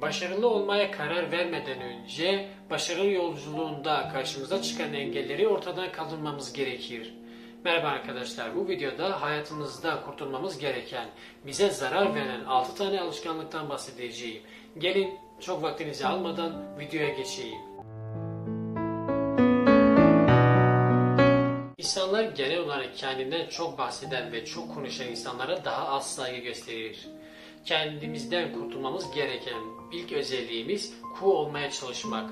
Başarılı olmaya karar vermeden önce başarı yolculuğunda karşımıza çıkan engelleri ortadan kaldırmamız gerekir. Merhaba arkadaşlar, bu videoda hayatımızda kurtulmamız gereken, bize zarar veren 6 tane alışkanlıktan bahsedeceğim. Gelin çok vaktinizi almadan videoya geçeyim. İnsanlar genel olarak kendinden çok bahseden ve çok konuşan insanlara daha az saygı gösterir. Kendimizden kurtulmamız gereken ilk özelliğimiz cool olmaya çalışmak.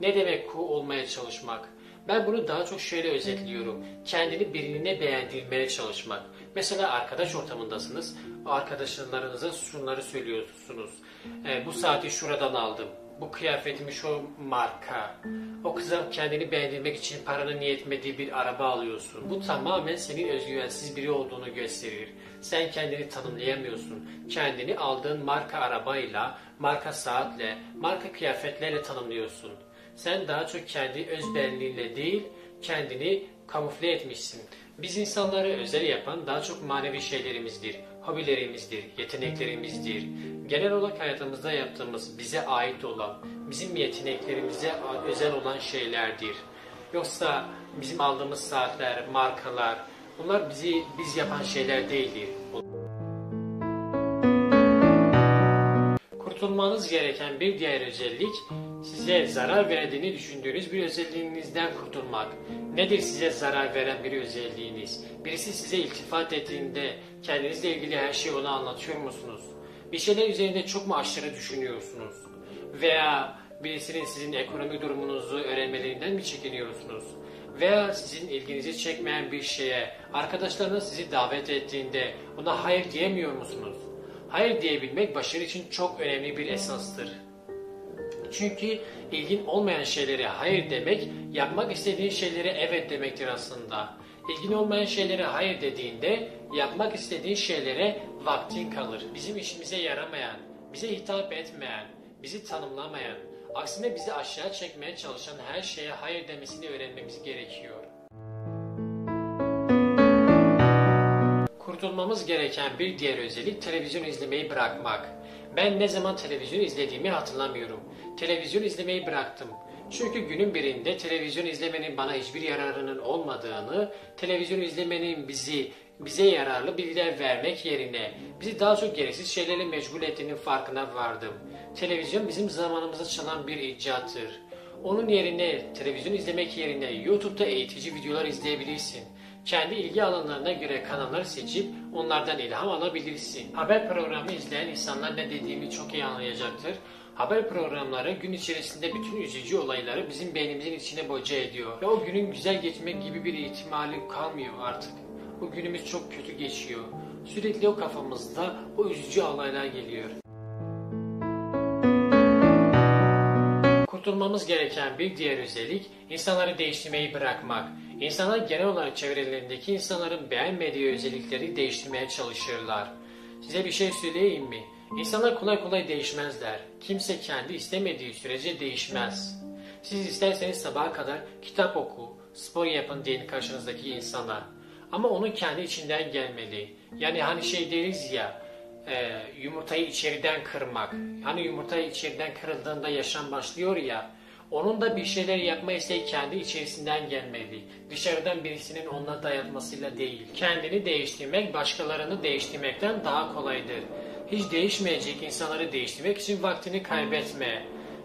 Ne demek cool olmaya çalışmak? Ben bunu daha çok şöyle özetliyorum. Kendini birine beğendirmeye çalışmak. Mesela arkadaş ortamındasınız. Arkadaşlarınıza şunları söylüyorsunuz. E, bu saati şuradan aldım. Bu kıyafetimi şu marka. O kıza kendini beğendirmek için paranın niyetmediği bir araba alıyorsun. Bu tamamen senin özgüvensiz biri olduğunu gösterir. Sen kendini tanımlayamıyorsun. Kendini aldığın marka arabayla, marka saatle, marka kıyafetlerle tanımlıyorsun. Sen daha çok kendi özbenliğinle değil, kendini kamufle etmişsin. Biz insanları özel yapan daha çok manevi şeylerimizdir, hobilerimizdir, yeteneklerimizdir. Genel olarak hayatımızda yaptığımız bize ait olan, bizim yeteneklerimize özel olan şeylerdir. Yoksa bizim aldığımız saatler, markalar, bunlar bizi biz yapan şeyler değildir. Kurtulmanız gereken bir diğer özellik size zarar verdiğini düşündüğünüz bir özelliğinizden kurtulmak. Nedir size zarar veren bir özelliğiniz? Birisi size iltifat ettiğinde kendinizle ilgili her şeyi ona anlatıyor musunuz? Bir şeyler üzerinde çok mu aşırı düşünüyorsunuz? Veya birisinin sizin ekonomik durumunuzu öğrenmelerinden mi çekiniyorsunuz? Veya sizin ilginizi çekmeyen bir şeye arkadaşlarınız sizi davet ettiğinde ona hayır diyemiyor musunuz? Hayır diyebilmek başarı için çok önemli bir esastır. Çünkü ilgin olmayan şeylere hayır demek, yapmak istediğin şeylere evet demektir aslında. İlgin olmayan şeylere hayır dediğinde, yapmak istediğin şeylere vaktin kalır. Bizim işimize yaramayan, bize hitap etmeyen, bizi tanımlamayan, aksine bizi aşağı çekmeye çalışan her şeye hayır demesini öğrenmemiz gerekiyor. Kurtulmamız gereken bir diğer özellik televizyon izlemeyi bırakmak. Ben ne zaman televizyon izlediğimi hatırlamıyorum. Televizyon izlemeyi bıraktım. Çünkü günün birinde televizyon izlemenin bana hiçbir yararının olmadığını, televizyon izlemenin bizi bize yararlı bilgiler vermek yerine bizi daha çok gereksiz şeylerle meşgul ettiğinin farkına vardım. Televizyon bizim zamanımızı çalan bir icattır. Onun yerine televizyon izlemek yerine YouTube'da eğitici videolar izleyebilirsin. Kendi ilgi alanlarına göre kanalları seçip onlardan ilham alabilirsin. Haber programı izleyen insanlar ne dediğimi çok iyi anlayacaktır. Haber programları gün içerisinde bütün üzücü olayları bizim beynimizin içine boca ediyor. Ve o günün güzel geçmek gibi bir ihtimali kalmıyor artık. O günümüz çok kötü geçiyor. Sürekli o kafamızda o üzücü olaylar geliyor. Kurtulmamız gereken bir diğer özellik insanları değiştirmeyi bırakmak. İnsanlar genel olarak çevrelerindeki insanların beğenmediği özellikleri değiştirmeye çalışırlar. Size bir şey söyleyeyim mi? İnsanlar kolay kolay değişmezler. Kimse kendi istemediği sürece değişmez. Siz isterseniz sabaha kadar kitap oku, spor yapın deyin karşınızdaki insana. Ama onun kendi içinden gelmeli. Yani hani şey deriz ya, e, yumurtayı içeriden kırmak. Hani yumurta içeriden kırıldığında yaşam başlıyor ya. Onun da bir şeyler yapma isteği kendi içerisinden gelmeli. Dışarıdan birisinin onunla dayatmasıyla değil. Kendini değiştirmek başkalarını değiştirmekten daha kolaydır. Hiç değişmeyecek insanları değiştirmek için vaktini kaybetme.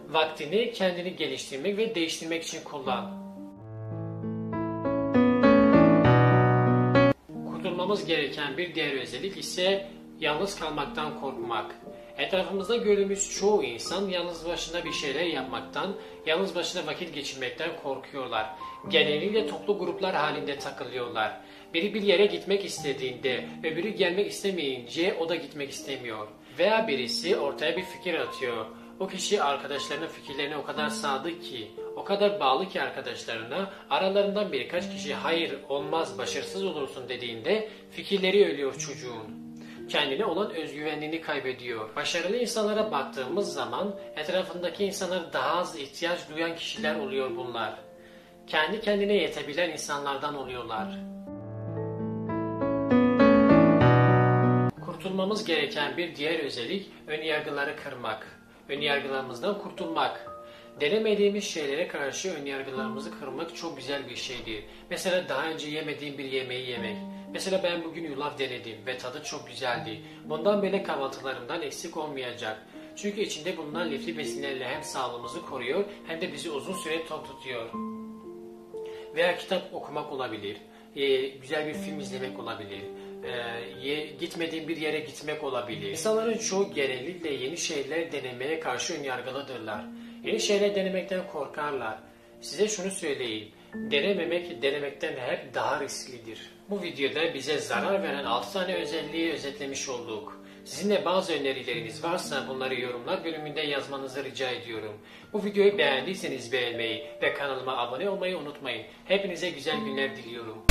Vaktini kendini geliştirmek ve değiştirmek için kullan. Kurtulmamız gereken bir diğer özellik ise yalnız kalmaktan korkmak. Etrafımızda gördüğümüz çoğu insan yalnız başına bir şeyler yapmaktan, yalnız başına vakit geçirmekten korkuyorlar. Genellikle toplu gruplar halinde takılıyorlar. Biri bir yere gitmek istediğinde, öbürü gelmek istemeyince o da gitmek istemiyor. Veya birisi ortaya bir fikir atıyor. O kişi arkadaşlarının fikirlerine o kadar sadık ki, o kadar bağlı ki arkadaşlarına, aralarından birkaç kişi hayır olmaz başarısız olursun dediğinde fikirleri ölüyor çocuğun kendine olan özgüvenliğini kaybediyor. Başarılı insanlara baktığımız zaman etrafındaki insanlara daha az ihtiyaç duyan kişiler oluyor bunlar. Kendi kendine yetebilen insanlardan oluyorlar. Kurtulmamız gereken bir diğer özellik ön yargıları kırmak. Önyargılarımızdan kurtulmak. Denemediğimiz şeylere karşı önyargılarımızı kırmak çok güzel bir şeydir. Mesela daha önce yemediğim bir yemeği yemek. Mesela ben bugün yulaf denedim ve tadı çok güzeldi. Bundan böyle kahvaltılarımdan eksik olmayacak. Çünkü içinde bulunan lifli besinlerle hem sağlığımızı koruyor hem de bizi uzun süre tok tutuyor. Veya kitap okumak olabilir. Ee, güzel bir film izlemek olabilir. Ee, ye, gitmediğim bir yere gitmek olabilir. İnsanların çoğu genellikle yeni şeyler denemeye karşı önyargılıdırlar. Yeni şeyler denemekten korkarlar. Size şunu söyleyeyim. Denememek denemekten hep daha risklidir. Bu videoda bize zarar veren 6 tane özelliği özetlemiş olduk. Sizin de bazı önerileriniz varsa bunları yorumlar bölümünde yazmanızı rica ediyorum. Bu videoyu beğendiyseniz beğenmeyi ve kanalıma abone olmayı unutmayın. Hepinize güzel günler diliyorum.